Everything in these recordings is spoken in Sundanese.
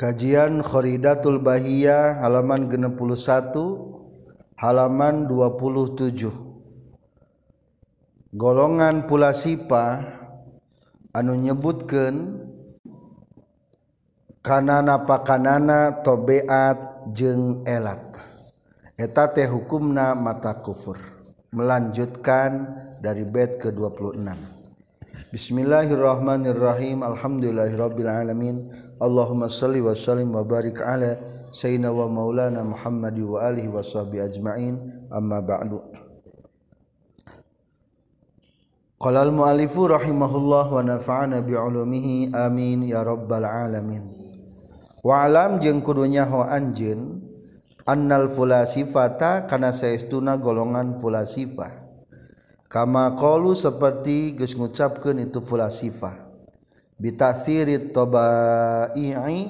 Kajian Khoridatul Bahiyah halaman 61 halaman 27 Golongan pula sipa anu nyebutkeun kanana pakanana tobeat jeung elat. Eta teh hukumna mata kufur. Melanjutkan dari bait ke-26 Bismillahirrahmanirrahim. Alhamdulillahirabbil alamin. Allahumma shalli wa sallim wa barik ala sayyidina wa maulana Muhammad wa alihi wa sahbihi ajma'in. Amma ba'du. Qala al-muallifu rahimahullah wa nafa'ana bi ulumihi. Amin ya rabbal alamin. Wa alam jeung kudunya ho anjeun annal fulasifata kana saestuna golongan fulasifah kama qalu seperti geus ngucapkeun itu fulasifah bitathiri tabai'i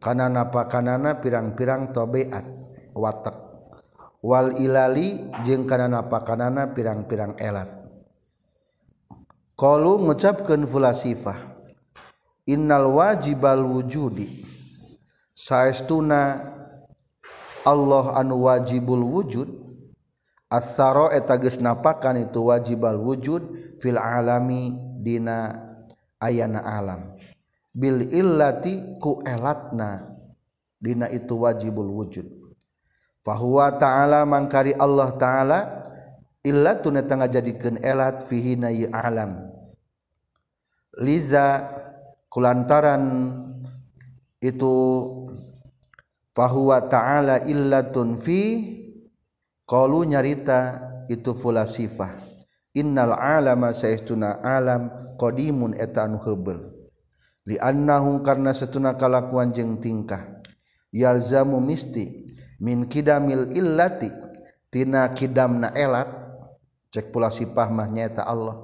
kana napakanana pirang-pirang tabiat watak. Wal ilali jeung kana napakanana pirang-pirang elat. Qalu ngucapkeun fulasifah innal wajibal wujudi. Saestuna Allah anu wajibul wujud asaro etages napakan itu wajibal wujud fil alami dina ayana alam. Bil illati ku elatna dina itu wajibul wujud. Fahuwa ta'ala mangkari Allah ta'ala illatun eta ngajadikeun elat fihi na alam. Liza kulantaran itu fahuwa ta'ala illatun fi Qalu nyarita itu fulasifah innal alama saestuna alam qadimun eta anu li annahu karna satuna kalakuan jeung tingkah. Yalzamu misti min kidamil illati tina kidamna elat. Cek pula sifah mah nyaeta Allah.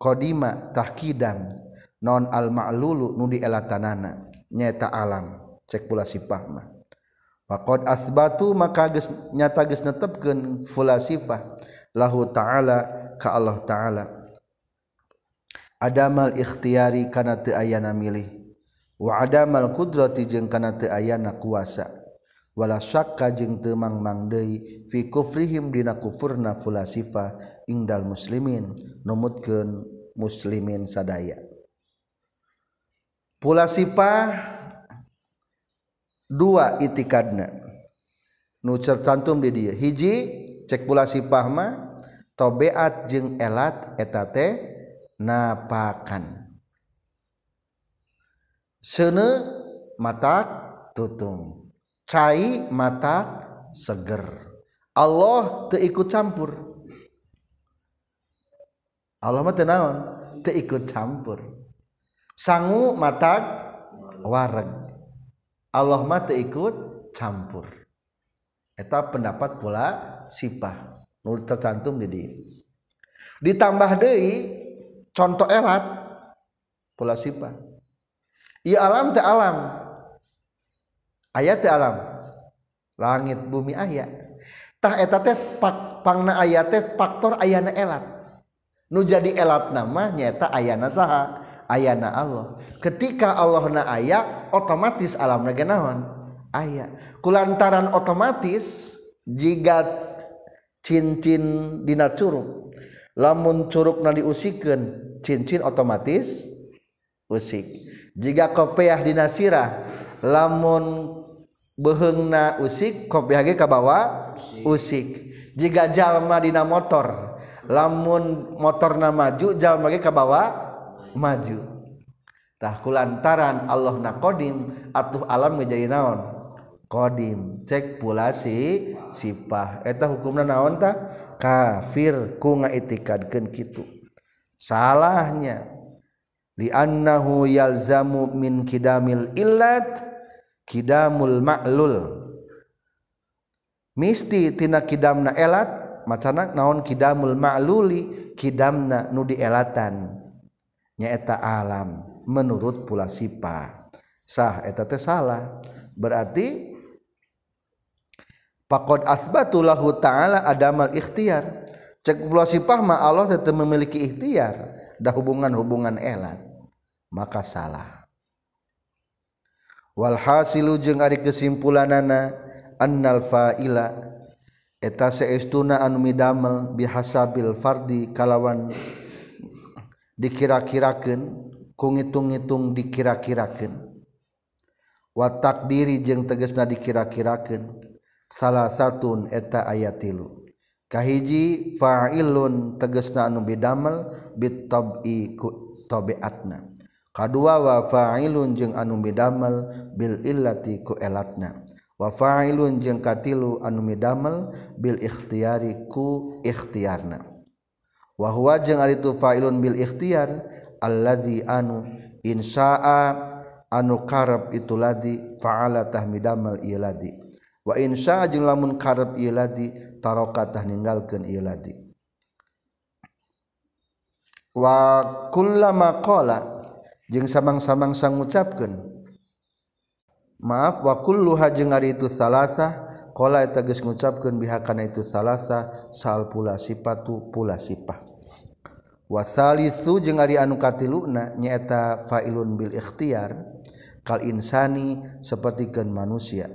Qadima tahkidam non al ma'lulu nu dielatanana. Nyaeta alam. Cek pula sifah mah Faqad asbatu maka geus nyata geus netepkeun fulasifah lahu ta'ala ka Allah ta'ala. Adamal ikhtiyari kana teu ayana milih. Wa adamal qudrati jeung kana teu ayana kuasa. Wala syakka jeung teu mangmang deui fi kufrihim dina kufurna fulasifah indal muslimin numutkeun muslimin sadaya. Fulasifah dua itikadna. Nu tercantum di dia. Hiji cek pula sifah tobeat jeng elat etate napakan. Sene mata tutung. Cai mata seger. Allah teu ikut campur. Allah mah teu naon? Teu ikut campur. Sangu mata wareg Allah mata ikut campur. Eta pendapat pula sipah. Nur tercantum di dia ditambah deui contoh erat pula sipah. Ieu alam teh alam. Ayat teh alam. Langit bumi aya. Tah eta teh pak pangna aya teh faktor ayana elat. Nu jadi elat nama nyata ayana saha. ayana Allah. Ketika Allah na aya otomatis alam naga naon aya. Kulantaran otomatis jika cincin dina curug lamun curug na diusikeun cincin otomatis usik. Jika kopiah dina sirah lamun behengna usik kopiah ge kabawa usik. Jika jalma dina motor lamun motor na maju jalma ge kabawa maju. Tah kulantaran Allah na kodim atuh alam menjadi naon? Kodim. Cek pulasi sipah. Eta hukumna naon tah? Kafir ku ngaitikadkeun kitu. Salahnya. Li annahu yalzamu min kidamil illat kidamul ma'lul. Misti tina kidamna elat macana naon kidamul ma'luli? Kidamna nu dielatan nyaeta alam menurut pula sifat sah eta teh salah berarti faqad asbatu lahu ta'ala adamal ikhtiar. Cek pula sifah mah Allah tetap memiliki ikhtiar. Dah hubungan-hubungan elat. Maka salah. Walhasilu jeung ari kesimpulanana annal fa'ila eta saestuna anu midamel bihasabil fardi kalawan dikira-kirakeun ku ngitung-ngitung dikira-kirakeun. Watak diri jeung tegesna dikira-kirakeun. Salah satu eta ayat tilu. Kahiji fa'ilun tegesna anu bidamel bitabi ku tabiatna. Kadua wa fa'ilun jeung anu bidamel bil illati ku elatna. Wa fa'ilun jeung katilu anu bidamel bil ikhtiyari ku ikhtiarna. Wa huwa jeung ari tu fa'ilun bil ikhtiar alladzi anu insaa anu karab itu ladi faala tahmidamal ieu ladi wa insaa jeung lamun karab ieu ladi taroka tah ninggalkeun ieu ladi wa kullama qala jeung samang-samang sang ngucapkeun. Maaf wa kulluha jeung ari itu salasah qala eta geus ngucapkeun bihakana itu salasah sal pula sifatu pula sifat wasalisu jeung ari anu katiluna nyaeta fa'ilun bil ikhtiar kal insani sapertikeun manusia.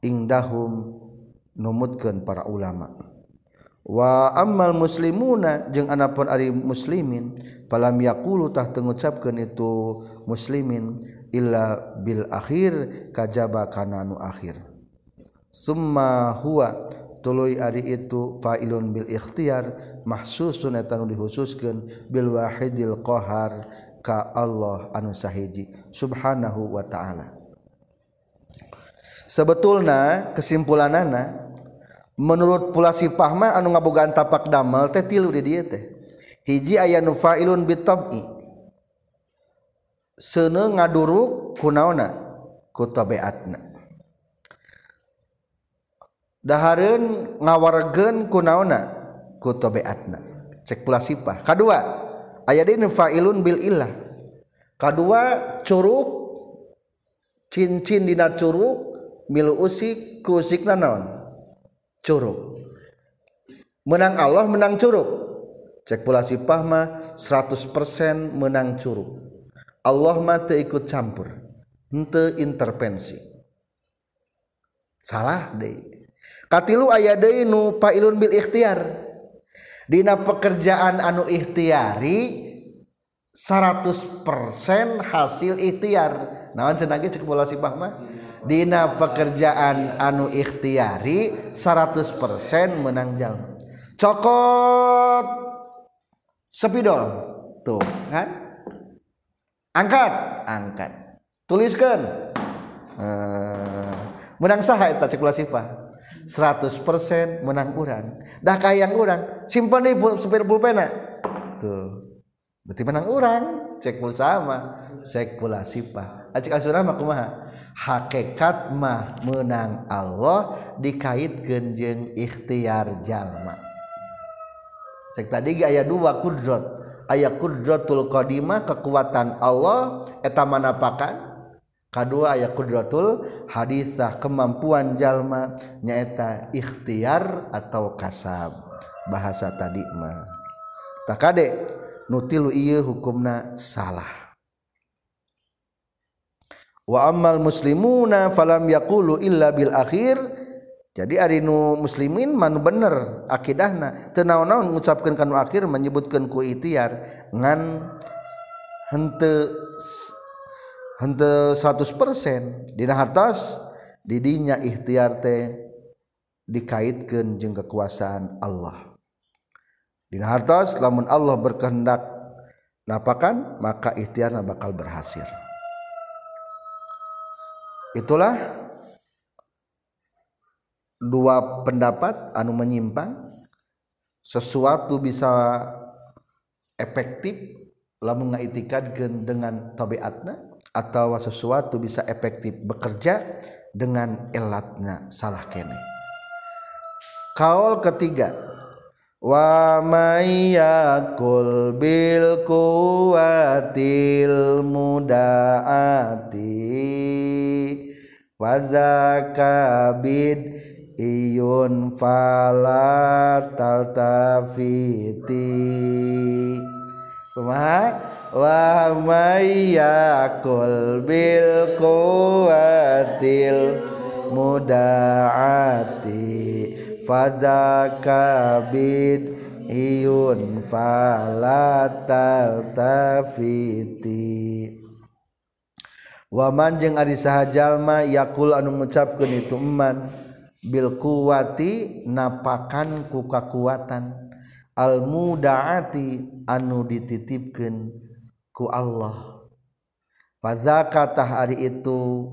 Indahum numutkeun para ulama. Wa ammal muslimuna jeung anapun ari muslimin falam yaqulu tah teu ngucapkeun itu muslimin illa bil akhir kajaba kana anu akhir. Summa huwa tuluy ari itu fa'ilun bil ikhtiar mahsusun eta nu dihususkeun bil wahidil qahar ka Allah anu sahiji subhanahu wa ta'ala. Sebetulna kesimpulanana menurut pula si pahma anu ngabogaan tapak damel teh tilu di dia teh. Hiji aya nu fa'ilun bitabi seuneu ngaduruk kunaona ku tabiatna. dahareun ngawargeun kunaona ku tabiatna cek pula sifah kadua aya fa'ilun bil illah. Kadua curug cincin dina curug milu usik ku usikna naon? Curug. Menang Allah menang curug. Cek pula sifah mah 100% menang curug. Allah mah teu ikut campur. Henteu intervensi. Salah deui katilu aya deui nu pailun bil ikhtiar. Dina pekerjaan anu ikhtiari 100% hasil ikhtiar. Naon cenah ge cek bola sibah mah? Dina pekerjaan anu ikhtiari 100% menang jalma cokot! Sepidol. Tuh kan? Angkat! Angkat. Tuliskan. Uh, menang saha eta cek bola sibah? 100% menang urang. Dah kayang urang simpan di supir pulpena. Tuh berarti menang urang cek pulsa sama cek pula sifah acik asura mah kumaha? Hakikat mah menang Allah dikait genjeng ikhtiar jalma. Cek tadi ayat dua kudrot. Ayat kudrotul qadimah kekuatan Allah eta manapakan kedua ayat kudrotul hadisah kemampuan jalma nyaeta ikhtiar atau kasab. Bahasa tadi mah. Tak kade nutilu iya hukumna salah. Wa amal muslimuna falam yaqulu illa bil akhir. Jadi ari nu muslimin manu bener akidahna. Teu naon-naon ngucapkeun kanu akhir menyebutkeun ku itiar ngan henteu henteu 100% dina hartas didinya ikhtiar teh dikaitkeun jeung kekuasaan Allah. Dina hartas lamun Allah berkehendak napakan maka ikhtiarna bakal berhasil. Itulah dua pendapat anu menyimpang. Sesuatu bisa efektif lamun ngaitikadkeun dengan tabiatna atau sesuatu bisa efektif bekerja dengan elatna salah kene. Kaul ketiga wa mayyakul bil kuwatil mudaati wazakabid iyun fala kumaha? Wa mayyakul bil quwatil mudaati fadzakabid iyun falatal tafiti wa man jeung ari sahajalma yaqul anu ngucapkeun itu man bil kuwati napakan ku kakuatan. almudaati anu dititipkan ku Allah. Fazakatah hari itu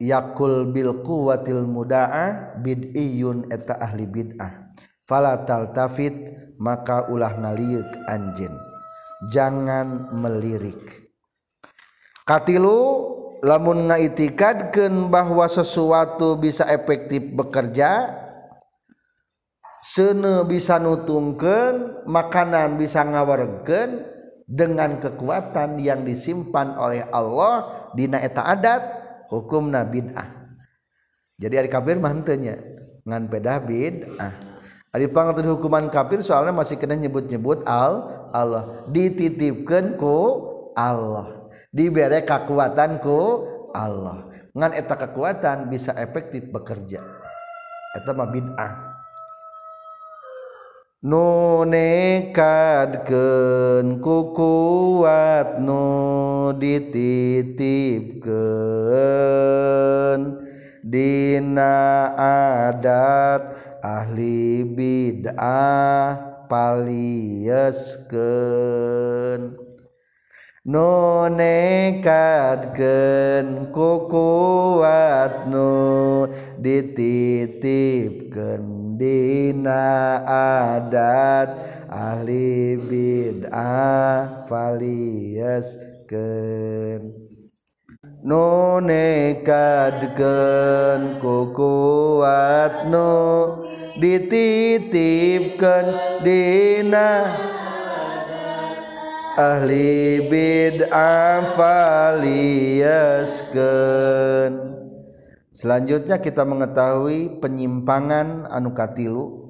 yakul bil quwwatil mudaa bid'iyun eta ahli bid'ah. Fala taltafit maka ulah ngaliuk anjin jangan melirik. Katilu lamun ngaitikadkeun bahwa sesuatu bisa efektif bekerja sene bisa nutungkeun makanan bisa ngawarkeun dengan kekuatan yang disimpan oleh Allah dina eta adat hukum bid'ah. Jadi hari kafir mantunya ngan beda bid'ah. Hari pangatun hukuman kafir soalnya masih kena nyebut-nyebut al Allah. Dititipkan ku Allah. Diberi kekuatan ku Allah. Ngan eta kekuatan bisa efektif bekerja. Eta mah nunekadken kukuat nu dititipken Dina adat ahli bid'ah paliesken nunekatken kukuat nu dititipkeun dina adat ahli bid'ah valieskeun nunekatken kukuat nu dititipkeun dina ahli bid'ah faliyaskeun selanjutnya kita mengetahui penyimpangan anu katilu.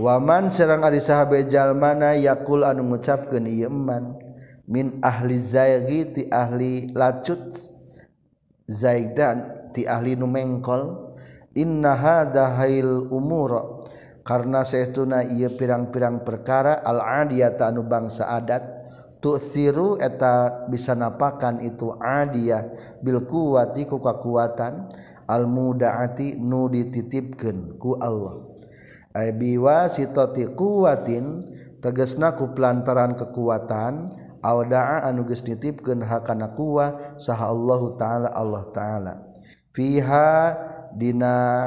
Waman serang ari sahabe jalmana yakul anu ngucapkeun ieu eman. Min ahli zaigi ti ahli lacut. Zaidan ti ahli nu mengkol. Inna hadha hail umura karena sayauna ia pirang-pirang perkara al-adiyah anu bangsa adat tu'thiru eta bisa napakan itu adiyah bil kuwati ku kekuatan al mudaati nu dititipkeun ku Allah. Ay biwasitati quwatin tegesna ku pelantaran kekuatan awda'a anu geus nitipkeun hakana kuwa saha Allah taala Allah taala. Fiha dina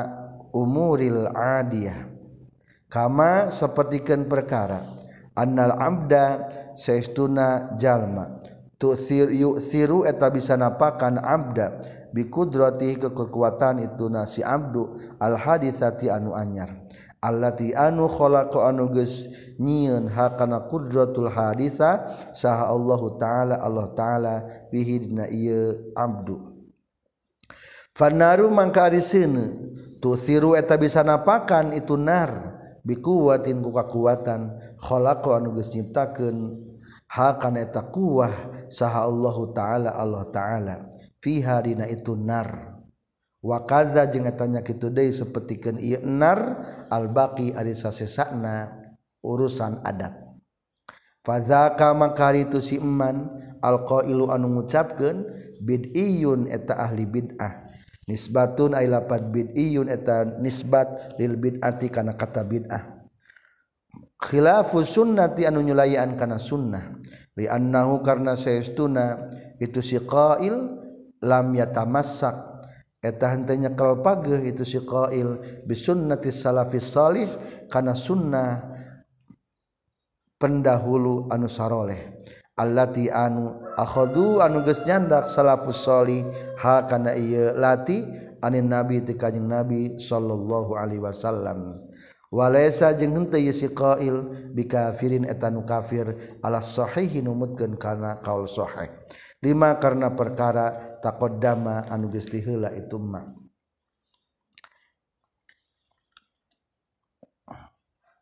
umuril adiyah kama sepertikan perkara annal abda saestuna jalma. Tu'thir yu'thiru eta bisa napakan abda. Bi qudrati kekuatan itu nasi abdu al hadisati anu anyar. Allati anu khalaqa anu geus nyieun hakana qudratul hadisa saha Allah taala Allah taala bihi dina ieu abdu. Fannaru mangka ari seuneu tu'thiru eta bisa napakan itu nar. bikuwatin ku kakuatan. Khalaqu anu geus nyiptakeun. Ha kana eta quwah saha Allah taala Allah taala. Fiha dina itu nar. Wa kadza jeung eta nya kitu deui sapertikeun ieu nar al baqi ari sasesana urusan adat. Fadzaka maka itu si iman al qailu anu ngucapkeun bid'iyun eta ahli bid'ah. nisbatun ay lapad bid'iyun eta nisbat lil bid'ati kana kata bid'ah. Khilafu sunnati anu nyulayan kana sunnah. Li annahu karna saestuna itu si qail lam yatamassak. Eta henteu nyekel pageuh itu si qail bi sunnati salafis salih kana sunnah pendahulu anu saroleh. allati anu akhadhu anu geus nyandak salafus salih ha kana ieu lati anin nabi ti kanjing nabi sallallahu alaihi wasallam. Walaysa jeung henteu ieu si qail bikafirin eta nu kafir ala sahihi numutkeun kana kaul sahih. Lima karena perkara taqaddama anu geus tiheula itu mah.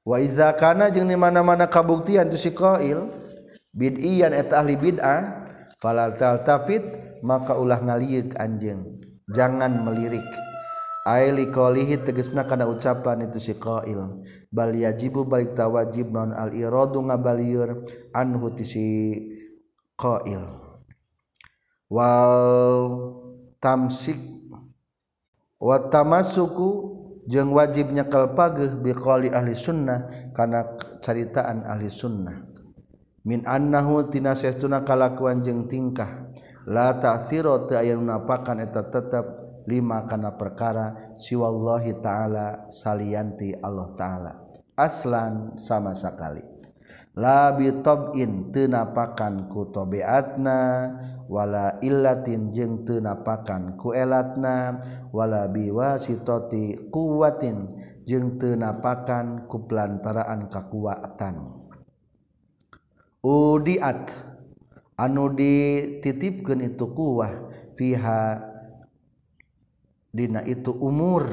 Wa iza kana jeung di mana-mana kabuktian tu si qail bid'iyan eta ahli bid'ah falal taltafit maka ulah ngaliuk anjing. Jangan melirik. Aili qalihi tegesna kana ucapan itu si qail. Bal yajibu balik tawajib non al iradu ngabalieur anhu ti si qail. Wal tamsik wa tamasuku jeung wajibnya kalpageh biqali ahli sunnah kana caritaan ahli sunnah. min annahutinatuna kalakuan jeung tingkah. La taksiro aya napakan eta tetap lima kana perkara siwallahi ta'ala salianti Allah ta'ala. Aslan sama sekali labi tobin tenapakan ku tobeatna wala illatin jeung tenapakan ku elatna wala biwasitoti kuwatin jeung tenapakan ku pelantaraan kakuatan. udiat anu dititipkan itu kuah fiha dina itu umur.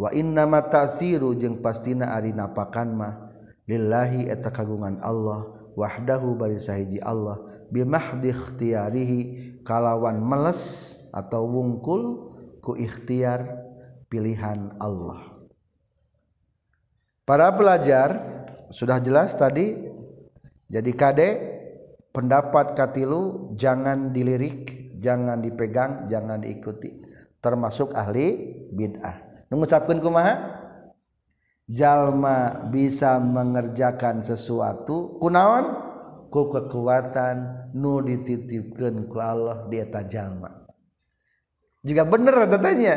Wa inna matasiru jeung pastina ari napakan mah lillahi eta kagungan Allah wahdahu bari sahiji Allah bi mahdi ikhtiyarihi kalawan meles atau wungkul ku ikhtiar pilihan Allah. Para pelajar sudah jelas tadi jadi kade pendapat katilu jangan dilirik jangan dipegang jangan diikuti. Termasuk ahli bid'ah. Mengucapkan kumaha? Jalma bisa mengerjakan sesuatu kunaon? Ku kekuatan nu dititipkan ku Allah di eta jalma. Juga bener katanya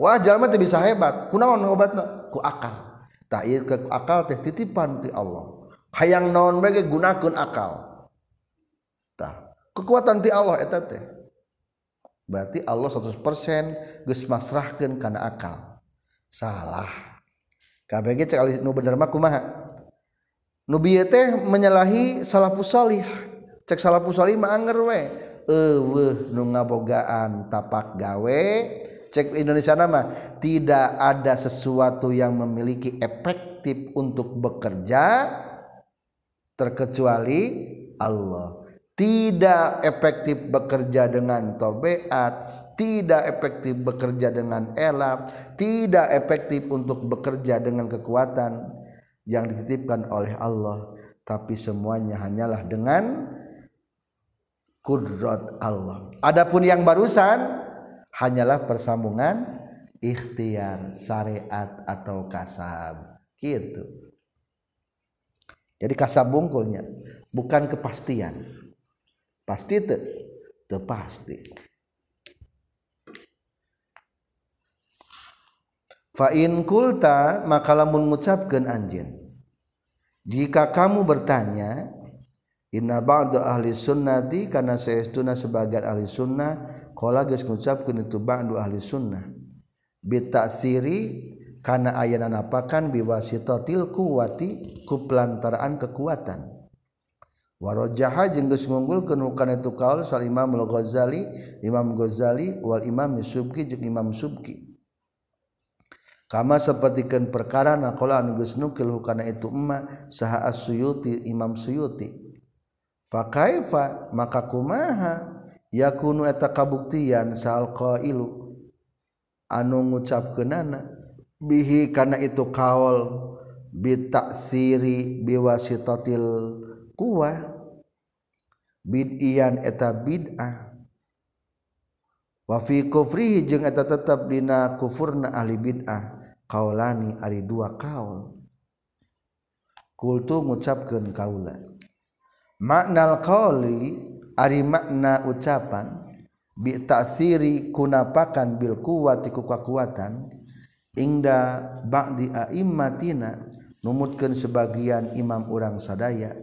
wah jalma teh bisa hebat. Kunaon obatna? Ku akal. Tak ke akal teh titipan ti Allah hayang naon bae gunakeun akal. Tah kekuatan ti Allah eta teh. Berarti Allah 100% geus masrahkeun kana akal. Salah. Kabeh ge cek nu bener mah kumaha? Nu bieu teh menyalahi salafus salih. Cek salafus salih mah anger we. Eueuh nu ngabogaan tapak gawe. Cek Indonesia nama tidak ada sesuatu yang memiliki efektif untuk bekerja terkecuali Allah. Tidak efektif bekerja dengan tobeat tidak efektif bekerja dengan elap tidak efektif untuk bekerja dengan kekuatan yang dititipkan oleh Allah. Tapi semuanya hanyalah dengan kudrat Allah. Adapun yang barusan hanyalah persambungan ikhtiar syariat atau kasab. Gitu jadi kasab bungkulnya bukan kepastian. Pasti te te pasti fa in kulta maka lamun ngucapkeun anjeun jika kamu bertanya inna ba'du ahli sunnati kana saestuna sebagian ahli sunnah qala geus ngucapkeun itu ba'du ahli sunnah. Bitasiri karena ayana napakan biwasitotil kuwati ku pelantaraan kekuatan. Warojaha jeung geus ngunggulkeun hukana itu kaul soal Imam Al-Ghazali Imam Ghazali wal Imam Subki jeung Imam Subki. Kama sapertikeun perkara naqala anu geus nukil hukana itu emma saha As-Suyuti Imam Suyuti. Fa kaifa? Maka kumaha? Yakunu eta kabuktian sal qailu anu ngucapkeunana bihi karena itu kaol bitak siri biwasitotil kuah bidian eta bid'ah. Wa fi kufrihi jeung eta tetep dina kufurna ahli bid'ah. Kaulani ari dua kaul. Kultu ngucapkeun kaula. Maknal qauli ari makna ucapan. Bi ta'siri kunapakan bil quwwati ku kekuatan ingda ba'di a'immatina numutkeun sebagian imam urang sadaya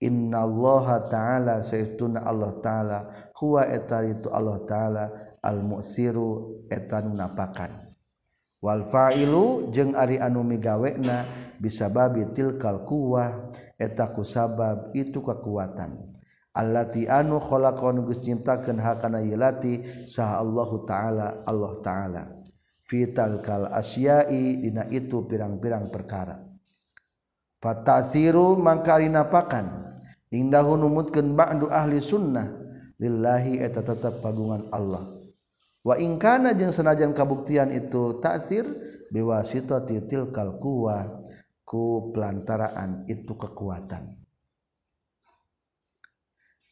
innallaha ta'ala sayyiduna Allah ta'ala huwa etaritu Allah ta'ala al mu'siru etan napakan. Wal fa'ilu jeung ari anu migawekna bisababi tilkal kuwah eta kusabab itu kekuatan allati anu khalaqan geus nyiptakeun hakana yelati saha Allahu taala Allah taala. fitalkal asyai dina itu pirang-pirang perkara. Fatasiru mangkari napakan indahu numutkeun ba'du ahli sunnah. Lillahi eta tetap pagungan Allah. Wa ingkana jeung senajan kabuktian itu taksir biwasitati tilkal quwa ku pelantaraan itu kekuatan.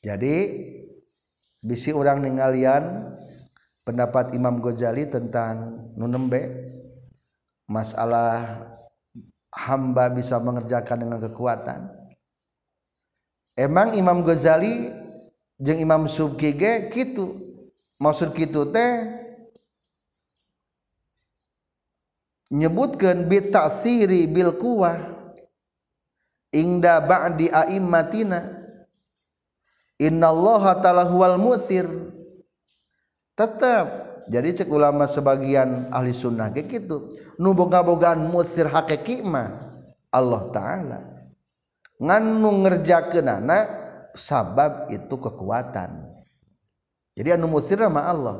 Jadi bisi orang ningalian pendapat Imam Ghazali tentang nunembe? Masalah hamba bisa mengerjakan dengan kekuatan? Emang Imam Ghazali jeung Imam Subki ge kitu? Maksud kitu teh nyebutkan bitasiri bil kuwah ingda ba'di a'immatina. Innallaha ta'ala huwal musir. Tetap jadi cek ulama sebagian ahli sunnah kayak gitu nu boga-bogaan musir hakiki mah Allah taala. Ngan nu ngerjakeunana sabab itu kekuatan. Jadi anu musir mah Allah.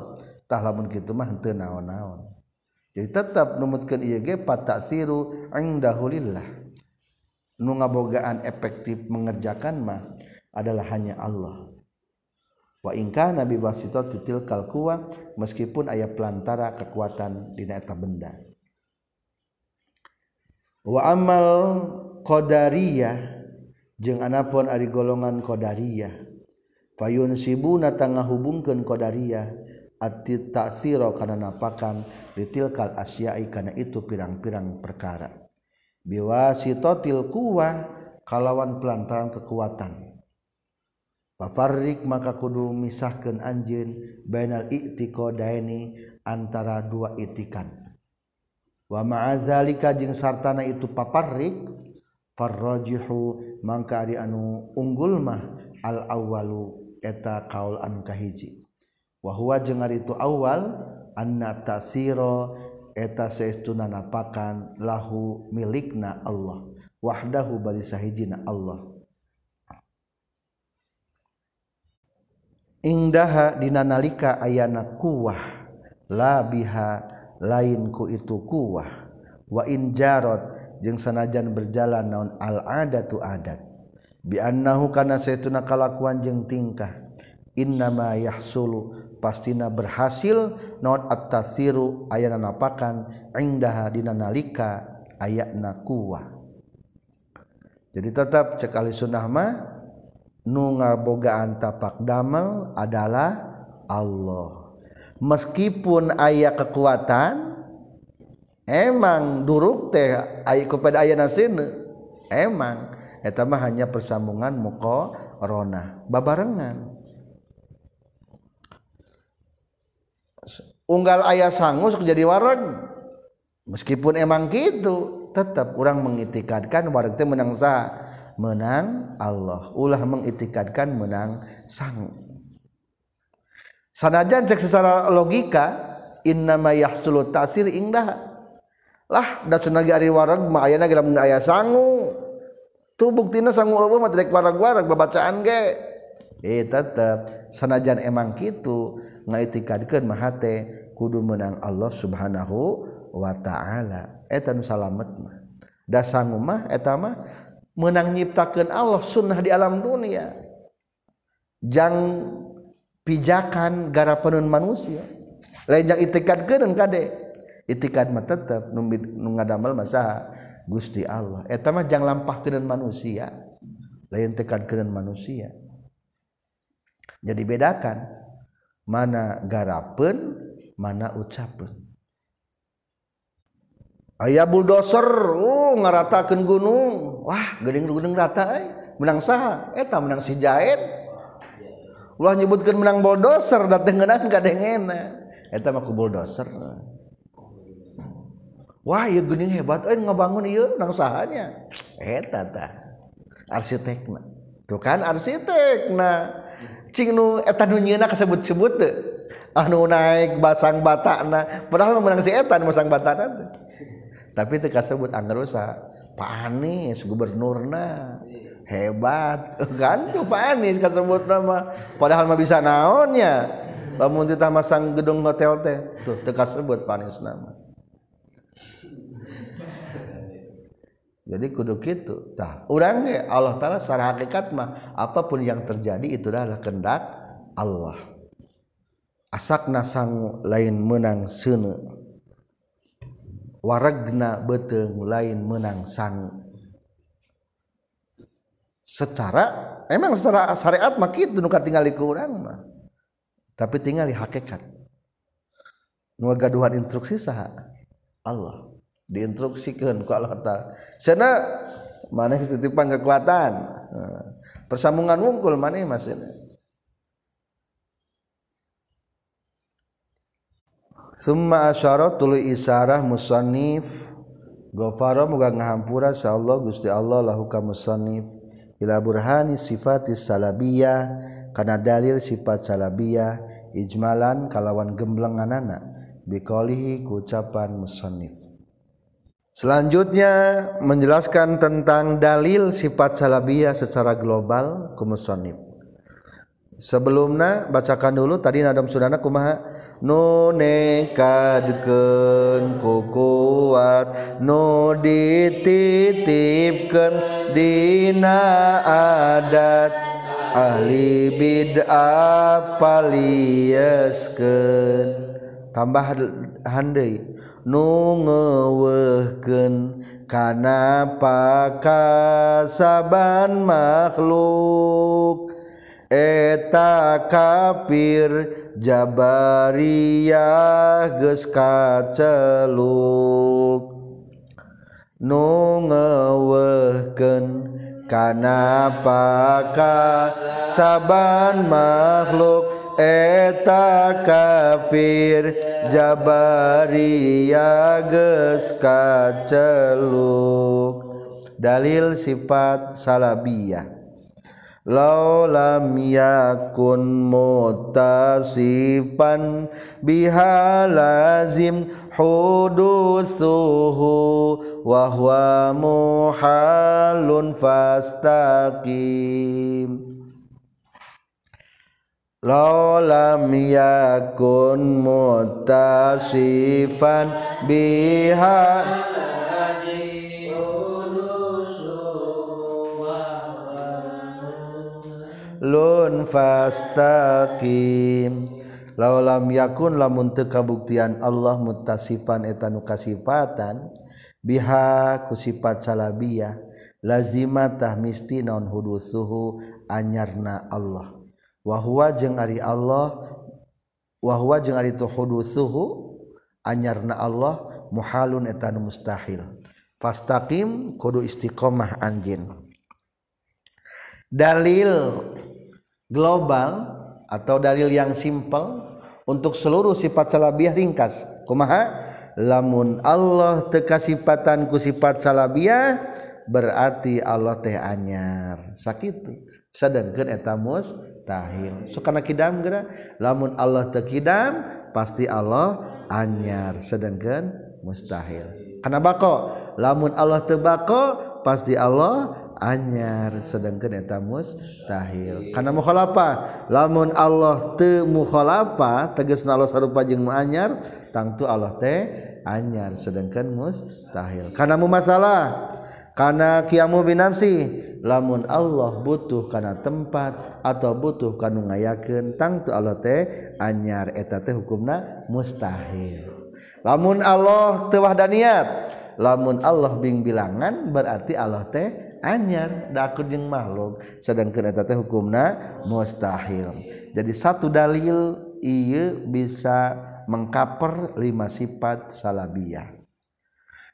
Tah lamun kitu mah henteu naon-naon. Jadi tetap numutkeun ieu ge pataksiru indahulillah nu ngabogaan efektif mengerjakan mah adalah hanya Allah wa ingka nabi wasito titil kalkuwa meskipun ayat pelantara kekuatan di eta benda. Wa amal qadariyah jeung anapun ari golongan qadariyah. Fayun sibuna tangah hubungkeun qadariyah ati taksiro kana napakan ditilkal asyai kana itu pirang-pirang perkara. Biwasitatil quwa kalawan pelantaran kekuatan Fafarrik maka kudu misahkan anjin bainal daini antara dua itikan. Wa ma'adzalika jeung sartana itu paparrik farrajihu mangka ari anu unggul mah al awwalu eta kaul anu kahiji. Wa huwa jeung ari itu awal anna tasiro eta saestuna napakan lahu milikna Allah wahdahu bari sahijina Allah. indaha dina nalika ayana kuwah la biha lain ku itu kuwah. Wa in jarot jeung sanajan berjalan naon al adatu adat. Bi annahu kana saytuna kalakuan jeung tingkah. Innama yahsulu pastina berhasil naon at-tasiru ayana napakan indaha dina nalika ayana kuwah. Jadi tetap cek ahli sunnah mah ngabogaan tapak damel adalah Allah. Meskipun ayat kekuatan emang duruk teh kepada aya nas emang hanya persambungan mukorona babarengan. Unggal ayah sanggus jadi warang meskipun emang gitu tetap kurang mengitikatkan war menangsa menang menang Allah. Ulah mengitikadkan menang sang. Sanajan cek secara logika innama yahsulu tasir indah lah da cenah ge ari wareg mah ayeuna ge lamun aya sangu. Tuh buktina sangu eueuh mah rek wareg-wareg babacaan ge. Eh tetep. Sanajan emang kitu ngaitikadkeun mah hate kudu menang Allah Subhanahu wa taala. Eta nu salamet mah. Da sangu mah eta mah menang nyiptakan Allah sunnah di alam dunia. Jang pijakan gara penun manusia. Lain jang itikad keren kade. Itikad mah tetep nu ngadamel masa Gusti Allah. Eta mah jang lampahkeun manusia lain tekadkeun manusia. Jadi bedakan mana garapeun mana ucapan ayah bulldozer uh, ngaratakan gunung. Wah gedeng-gedeng rata eh. menang saha? Eh, eta menang si jahit ulah nyebutkeun menang bulldozer dateng ngeunang kadengena eta eh, mah ku bulldozer. Wah ieu geuning hebat euy ngabangun ieu nang sahanya. Eta tah arsitekna. Tuh kan arsitekna. Cing nu eta nu nyeuna kasebut-sebut teu anu ah, naik basang batana. Padahal menang si eta nu basang batana teh. Tapi teu kasebut angger Pak Anies gubernurna. Hebat. Kan tuh Pak Anies kasebut nama. Padahal mah bisa naonnya lamun teh masang gedung hotel teh. Tuh teu kasebut Pak Anies nama. Jadi kudu kitu. Tah urang ge Allah taala secara hakikat mah apa pun yang terjadi itu adalah kehendak Allah. Asakna sang lain menang seuneu. waragna beteng lain menang sang. Secara emang secara syariat mah kitu nu katingali ku urang mah. Tapi tingali hakikat. Nu gaduhan instruksi saha? Allah. Diinstruksikeun ku Allah taala. Sana maneh titipan kekuatan. Persambungan wungkul maneh maksudna Summa asyara tulu isarah musannif. Gofaro muga ngahampura sa Allah Gusti Allah lahu ka musannif. Ila burhani sifatis salabiyah kana dalil sifat salabiyah ijmalan kalawan gemblenganana biqalihi ku ucapan musannif. Selanjutnya menjelaskan tentang dalil sifat salabiyah secara global kumusonib. sebelumnya bacakan dulu. Tadi nadam sunana kumaha? Nu nekadkeun ku kuat nu dititipkeun dina adat. Ahli bid'ah palieskeun tambah handai nu ngewehkeun kana pakasaban makhluk? eta kafir Jabariyah geus kaceluk. Nu ngewehkeun kana saban makhluk. Eta kafir Jabariyah geus kaceluk. Dalil sifat salabiyah law lam yakun mutasifan biha lazim huduthuhu wa huwa muhalun fastaqim. Lolam yakun mutasifan biha lun fastaqim. Laulam yakun lamun teu kabuktian Allah muttasifan eta nu kasifatan biha ku sifat salabiyah lazimatah misti naon hudusuhu anyarna Allah. Wa huwa jeung ari Allah wa huwa jeung ari tu hudusuhu anyarna Allah muhalun eta nu mustahil. Fastaqim kudu istiqomah anjin dalil global atau dalil yang simpel untuk seluruh sifat salabiah ringkas. Kumaha? Lamun Allah teka sifatan ku sifat salabiah berarti Allah teh anyar. Sakitu. Sadengkeun eta mustahil so kana kidam geura? Lamun Allah teu kidam pasti Allah anyar. Sedangkan mustahil kana bako? Lamun Allah teu bako pasti Allah anyar sedangkan eta mustahil. Karena mukhalafah lamun Allah teu mukhalafah tegasna Allah sarupa jeung nu anyar tangtu Allah teh anyar sedangkan mustahil. Karena mu masalah karena kiamu binamsi lamun Allah butuh karena tempat atau butuh kanu ngayakeun tangtu Allah teh anyar eta teh hukumna mustahil. Lamun Allah teu niat lamun Allah bing bilangan berarti Allah teh anyar dakud jeung makhluk sedangkan eta teh hukumna mustahil. Jadi satu dalil ieu bisa mengkaper lima sifat salabiyah.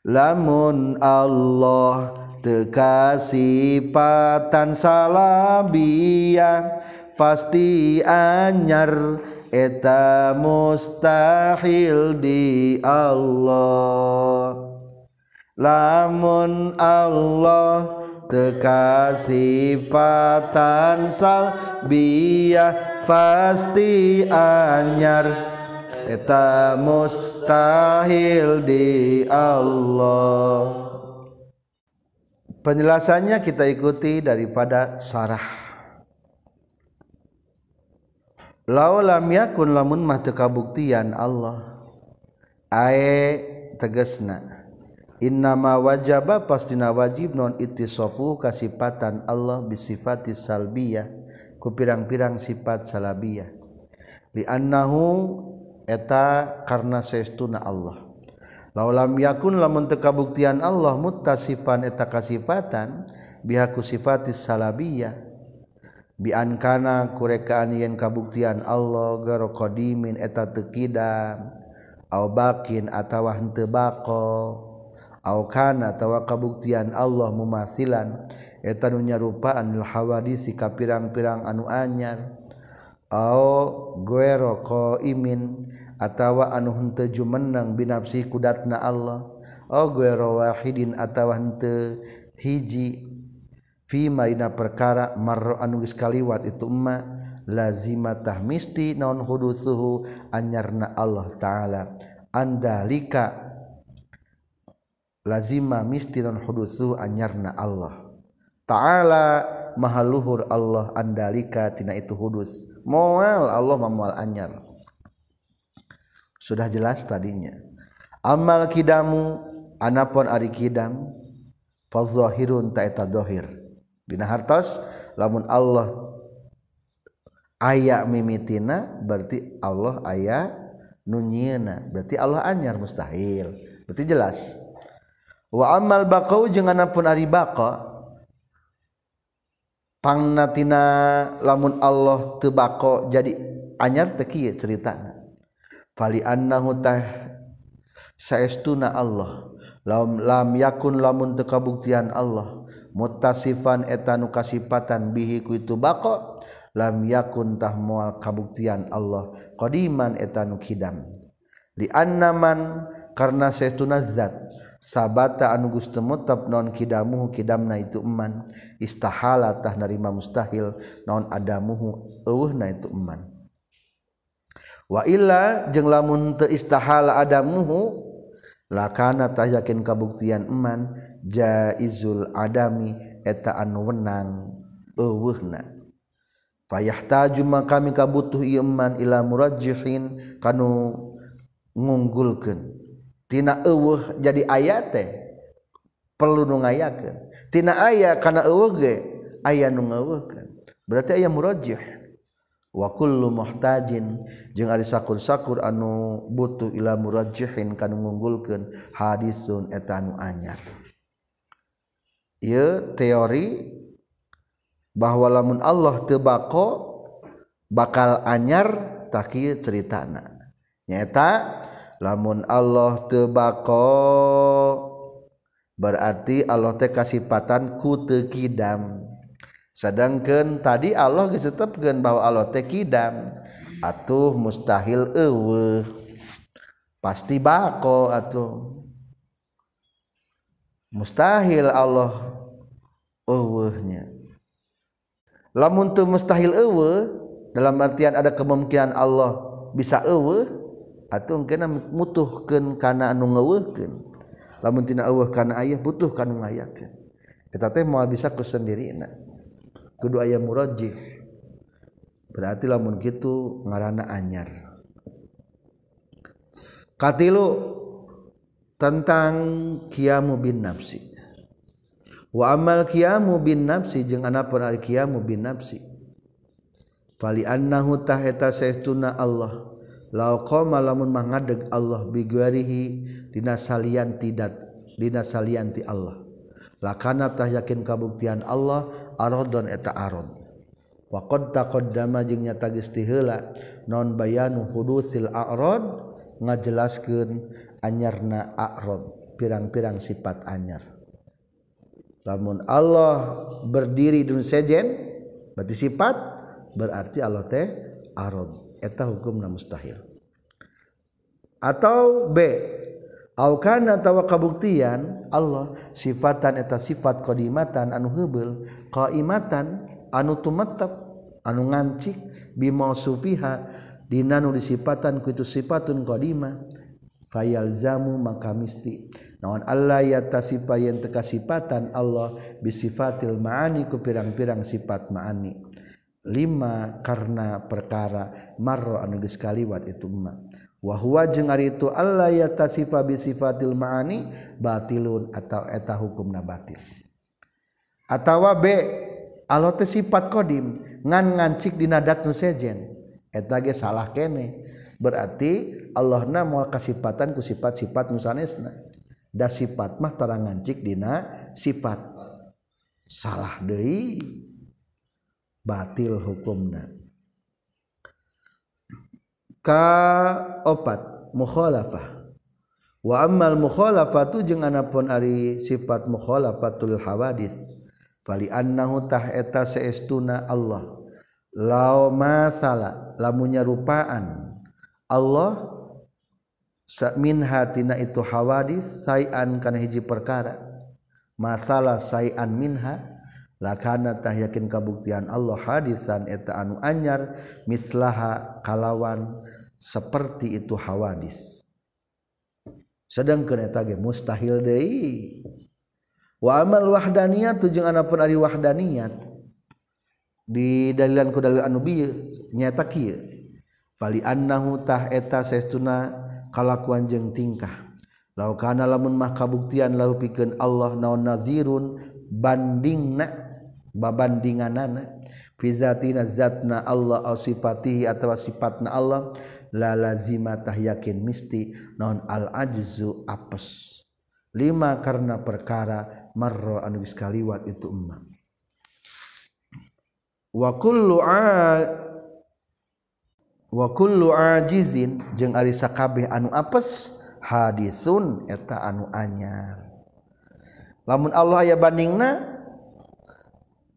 Lamun Allah tekasihpatan salabiyah pasti anyar eta mustahil di Allah. Lamun Allah tekasihpatan salbiyah pasti anyar. Eta mustahil di Allah. Penjelasannya kita ikuti daripada sarah. Lau lam yakun lamun mah teu kabuktian Allah. Ae tegesna Innama wajaba pastina wajib non ittisofu kasipatan Allah bisifati salbiyah ku pirang-pirang sifat salabiyah. Li annahu eta karena saestuna Allah. Laulam yakun lamun teu kabuktian Allah muttasifan eta kasifatan bihaku sifatis salabiyah. Bi an kana kurekaan yen kabuktian Allah garo qadimin eta teu kidam au bakin atawa henteu baqo aukana tawa kabuktian Allah mumasilan eta rupaan nyarupaan lil hawadisi ka pirang-pirang anu anyar. Gueroko imin qaimin atawa anu henteu jumeneng binafsi kudatna Allah. Au guero wahidin atawa henteu hiji. Fima dina perkara marro anu geus kaliwat itu emma lazima non hudu suhu anyarna Allah taala. Andalika lazima mistiran hudusu anyarna Allah. Ta'ala maha luhur Allah andalika tina itu hudus. Moal Allah mamual anyar. Sudah jelas tadinya. Amal kidamu anapun ari kidam fadzahirun ta eta dohir. Dina hartos lamun Allah aya mimitina berarti Allah aya nunyieuna berarti Allah anyar mustahil. Berarti jelas wa amal bakau jeung anapun ari baqa pangnatina lamun Allah teu baqa jadi anyar teu kieu caritana fali annahu tah saestuna Allah lam lam yakun lamun teu kabuktian Allah muttasifan eta nu kasipatan bihi ku itu baqa lam yakun tah moal kabuktian Allah qadiman eta nu kidam. Li annaman karna saestuna zat. sabata anu gustemutap non kidamuhu kidamna itu eman. Istahala tah narima mustahil non adamuhu eueuhna itu eman. Wa illa jeung lamun teu istahala adamuhu lakana tah yakin kabuktian eman jaizul adami eta anu wenang eueuhna fayahtaju maka kami kabutuh ieu eman ila murajjihin kanu ngunggulkeun. tina eueuh jadi aya teh perlu nu ngayakeun. Tina aya kana eueuh ge aya nu ngeueuhkeun. Berarti aya murajjih wa kullu muhtajin jeung ari sakur-sakur anu butuh ila murajjihin kana ngunggulkeun hadisun eta anu anyar. Ieu teori bahwa lamun Allah teu bako bakal anyar takieu ceritana. Nyaeta lamun Allah tebako berarti Allah teh kasipatan ku teu kidam. Sedangkan tadi Allah geus tetepkeun bahwa Allah teh kidam. Atuh mustahil eueuh. Pasti bako atuh. Mustahil Allah eueuhnya. Lamun teu mustahil eueuh dalam artian ada kemungkinan Allah bisa eueuh atau kena mutuhkan karena anu ngeweken lamun tina Allah karena ayah butuh kan ngayakan kita teh mau bisa ku sendiri nak kedua ayah muraji berarti lamun gitu ngarana anyar. Katilu tentang kiamu bin nafsi. Wa amal kiamu bin nafsi jeung anapun ari kiamu bin nafsi. Fali annahu taheta saytuna Allah. Lamun mangadeg Allah biguarihi dinasalian tidak dinasalianti Allah. Lakanatah yakin kabuktian Allah arodon eta arod wa qad taqaddama jeung nyata geus non bayanu hudusil a'rad? Ngajelaskeun anyarna a'rad pirang-pirang sifat anyar. Lamun Allah berdiri dun sejen berarti sifat berarti Allah teh arad eta hukumna mustahil atau B aukana tawa kabuktian Allah sifatan eta sifat qadimatan anu heubel qaimatan anu tumetep anu ngancik bima sufiha dina nu disipatan ku itu sifatun qadimah fayalzamu maka misti. Naon Allah ya tasifa yang teka sifatan Allah bisifatil ma'ani ku pirang-pirang sifat ma'ani. Lima karena perkara marro anu geus kaliwat itu mah wahwa jeng itu Allah ya tasifa bisifatil ma'ani batilun atau eta hukum nabatil atau B Allah teh sifat kodim ngan ngancik di nadat nu sejen. Eta ge salah kene. Berarti Allah na moal kasifatan ku sifat-sifat nu sanesna. Da sifat mah tara ngancik dina sifat. Salah deui. Batil hukumna opat mukhalafah. Wa ammal mukhalafatu jeung anapun ari sifat mukhalafatul hawadis fali annahu tah eta saestuna Allah. Law masala lamunya rupaan. Allah min hatina itu hawadis sayan kana hiji perkara. Masalah sayan minha lakanatah yakin kabuktian Allah hadisan eta anu anyar mislaha kalawan seperti itu hawadis. Sedang eta ge mustahil deui. Wa amal wahdaniyat jeung anapun ari wahdaniyat. Di dalilan ku dalil anu bieu nyata kieu. Fali annahu tah eta saestuna kalakuan jeung tingkah. Laukana lamun mah kabuktian lahu pikeun Allah naon nadzirun bandingna babandinganana. Fizatina zatna Allah au sifatihi atawa sifatna Allah la lazimatah yakin misti non al ajzu apes. Lima karena perkara marro anu geus kaliwat itu emma. Wa kullu a wa kullu ajizin jeung ari sakabeh anu apes hadisun eta anu anyar. Lamun Allah aya bandingna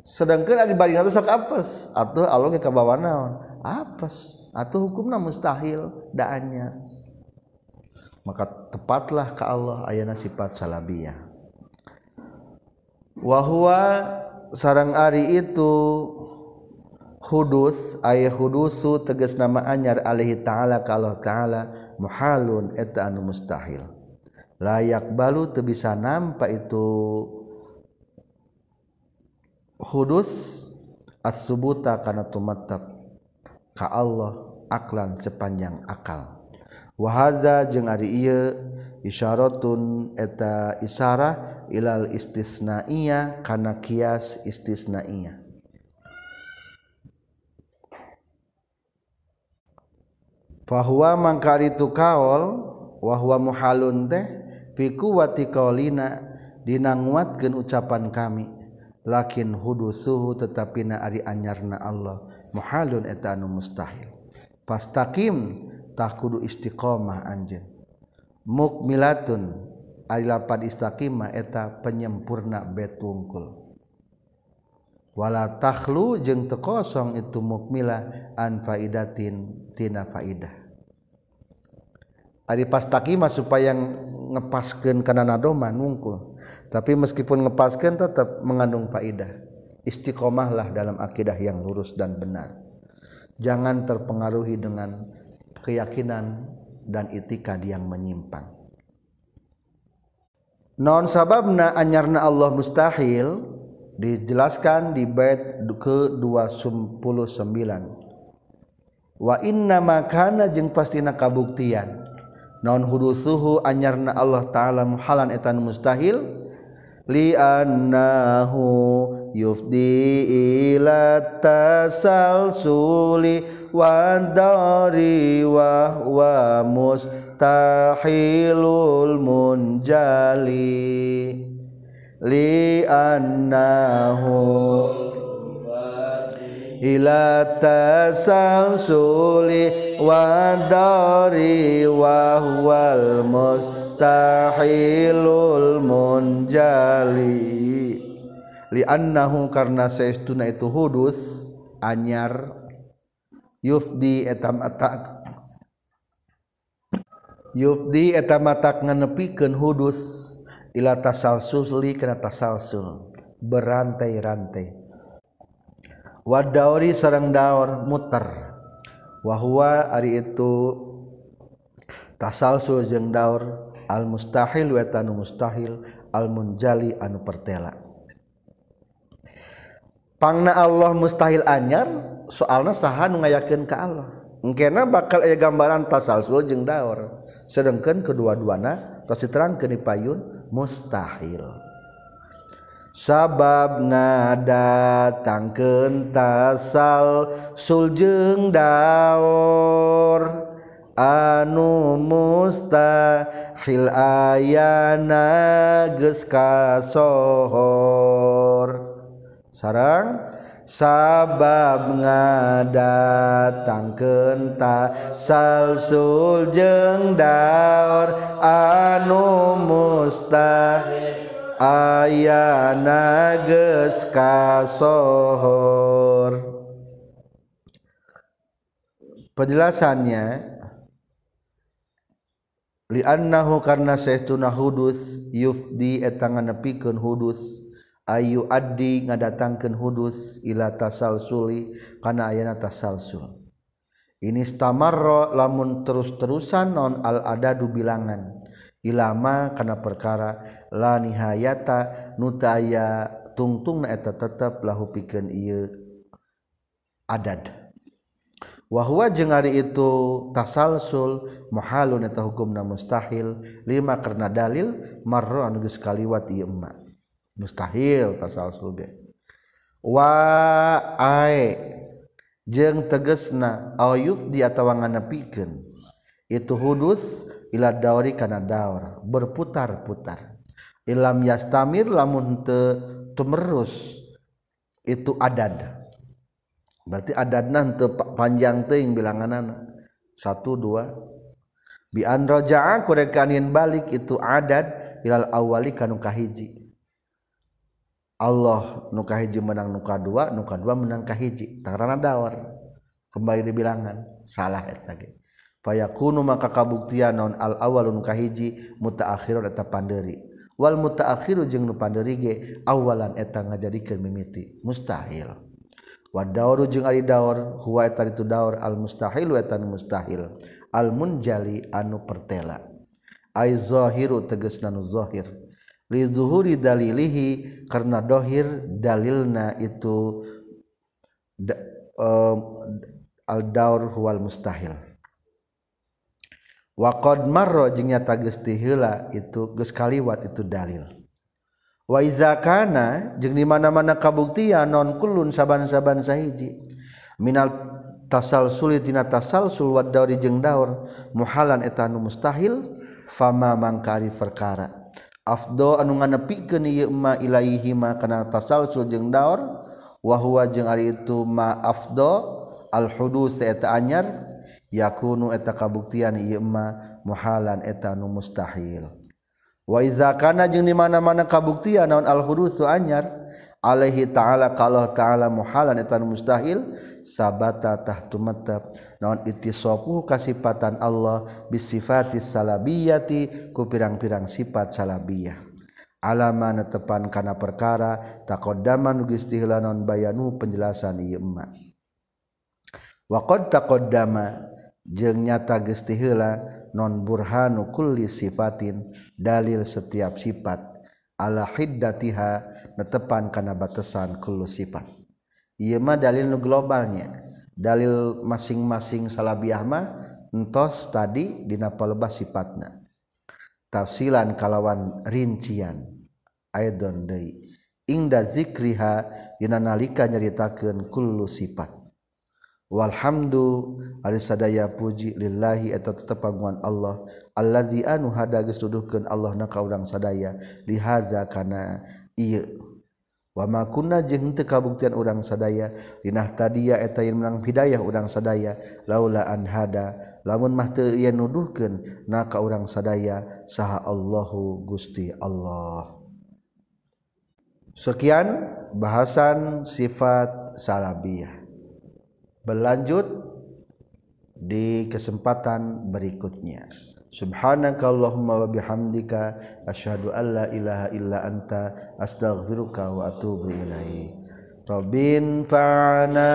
sedangkan dibanding atau sok apes. Atau Allah ke kabawa naon apes. Atau hukumna mustahil daannya maka tepatlah ke Allah ayana sifat salabiyah. Wahwa sarang Ari itu hudus aya hudusu teges nama anyar alaihi ta'ala kalau ta'ala muhalun eta anu mustahil. Layak balu teu bisa nampa itu hudus as-subuta kana tumattab ka Allah aklan sepanjang akal. Wahaza jeung ari ieu isyaratun eta isyarah ilal istisnaiyah kana kias istisnaiyah fahuwa mangkaritu kaol wahwa muhalun teh fi kuwati qaulina dina nguatkeun ucapan kami. lakin hudu suhu tetapi na ari anyarna Allah. Muhalun eta anu mustahil. Fastaqim tah kudu istiqomah anjeun. Mukmilatun ari lapad istaqimah eta penyempurna betungkul. Wala takhlu jeung teu kosong itu mukmila an faidatin tina faidah. Ari pastaqimah supaya ngepaskeun kana nadoman wungkul. Tapi meskipun ngepaskeun tetap mengandung faidah. Istiqomahlah dalam akidah yang lurus dan benar. Jangan terpengaruhi dengan keyakinan dan itikad yang menyimpang. Non sababna anyarna Allah mustahil dijelaskan di bait ke-29. Wa inna makana jeung pastina kabuktian non hudu suhu anyarna Allah ta'ala muhalan etan mustahil. Liannahu yufdi ila tasalsuli wa dari wa wa mustahilul munjali. Liannahu ila tasalsuli wa dari wa huwal mustahilul munjali. Li annahu karna saestuna itu hudus anyar. Yufdi etam atak yufdi etam atak nganepikeun hudus. Ila tasalsuli kana tasalsul berantai-rantai wadauri sarang daur muter wahwa ari itu tasalsul jeung daur al mustahil wa tanu mustahil al munjali anu pertela pangna Allah mustahil anyar soalna saha nu ngayakeun ka Allah Engkena bakal aya gambaran tasalsul jeung daur. Sedangkan kedua-duana tos diterangkeun di payun mustahil. sabab ngadatangkeun tasal suljeng daur anu mustahil ayana geus kasohor. Sarang sabab ngadatangkeun tasal suljeng daur anu mustahil ayana geus kasohor. Penjelasannya li'annahu karna saestuna hudus yufdi etangan nepikeun hudus Ayu Adi ngadatangkan hudus ila tasal Suli karena ayana tasalsul. Ini stamarro lamun terus-terusan non al adadu bilangan ilama kana perkara la nihayata nutaya tungtung eta tetep lahu pikeun ieu adad. Wa huwa jeung ari itu tasalsul muhalun eta hukumna mustahil lima karena dalil marro anu geus kaliwat ieu emma. Mustahil tasalsul ge. Wa ai jeung tegesna ayuf di atawa nganepikeun itu hudus ila dauri kana daur berputar-putar. Ilam yastamir lamun te tumerus itu adad. Berarti adadna teu panjang teuing bilanganana satu dua. Bi an raja'a kurekanin balik itu adad ilal awali kanu kahiji Allah nuka hiji menang nuka dua nuka dua menangkah hiji. Tarana dawar kembali dibilangan salah et lagi fayakunu maka kabuktian naon al awalun kahiji mutaakhirun eta panderi. Wal mutaakhiru jeung nu panderi ge awalan eta ngajadikeun mimiti. Mustahil. Wa dauru jeung ari daur huwa eta itu daur al mustahil eta mustahil. Al munjali anu pertela. Ai zahiru tegasna nu zahir li zuhuri dalilihi karena dohir dalilna itu da, um, al daur huwal mustahil. waqd marro jeung nyata geus heula itu geus kaliwat itu dalil. Wa iza kana jeung di mana-mana kabuktian non kulun saban-saban sahiji. Minal tasal sulit dina tasalsul wad dauri jeung daur muhalan etanu mustahil fama mangkari perkara. Afdo anu nganepikeun ieu ma ilaihi ma kana tasalsul jeung daur wa huwa jeung ari itu ma afdo al hudus eta anyar yakunu eta kabuktian ieu mah muhalan eta nu mustahil. Wa iza kana jeung di mana-mana kabuktian naon al hurusu anyar alaihi ta'ala kalau ta'ala muhalan eta mustahil sabata tahtu matab naon ittisafu kasifatan Allah bisifatis salabiyati ku pirang-pirang sifat salabiyah. Alama netepan kana perkara taqaddaman geus tihlanon bayanu penjelasan ieu emma waqad taqaddama jeung nyata gesti heula non burhanu kulli sifatin dalil setiap sifat. Ala hiddatiha netepan kana batasan kullu sifat. Ieu mah dalil nu globalnya. Dalil masing-masing salabiah mah entos tadi dina palebah sifatna. Tafsilan kalawan rincian. Aidon deui. Ingda zikriha dina nalika nyaritakeun kullu sifat. Walhamdu ari sadaya puji lillahi eta tetep paguan Allah. Allazi anu hada geus nuduhkeun Allah na ka urang sadaya lihaza kana ieu. Wa ma kunna jeung teu kabuktian urang sadaya dinah tadiya eta yeun menang hidayah urang sadaya laula an hada. Lamun mah teu ieu nuduhkeun na ka urang sadaya saha Allahu Gusti Allah. Sekian bahasan sifat salabiyah. Berlanjut di kesempatan berikutnya. Subhanakallahumma wa bihamdika asyhadu an la ilaha illa anta astaghfiruka wa atubu ilaik. Rabbin fa'ana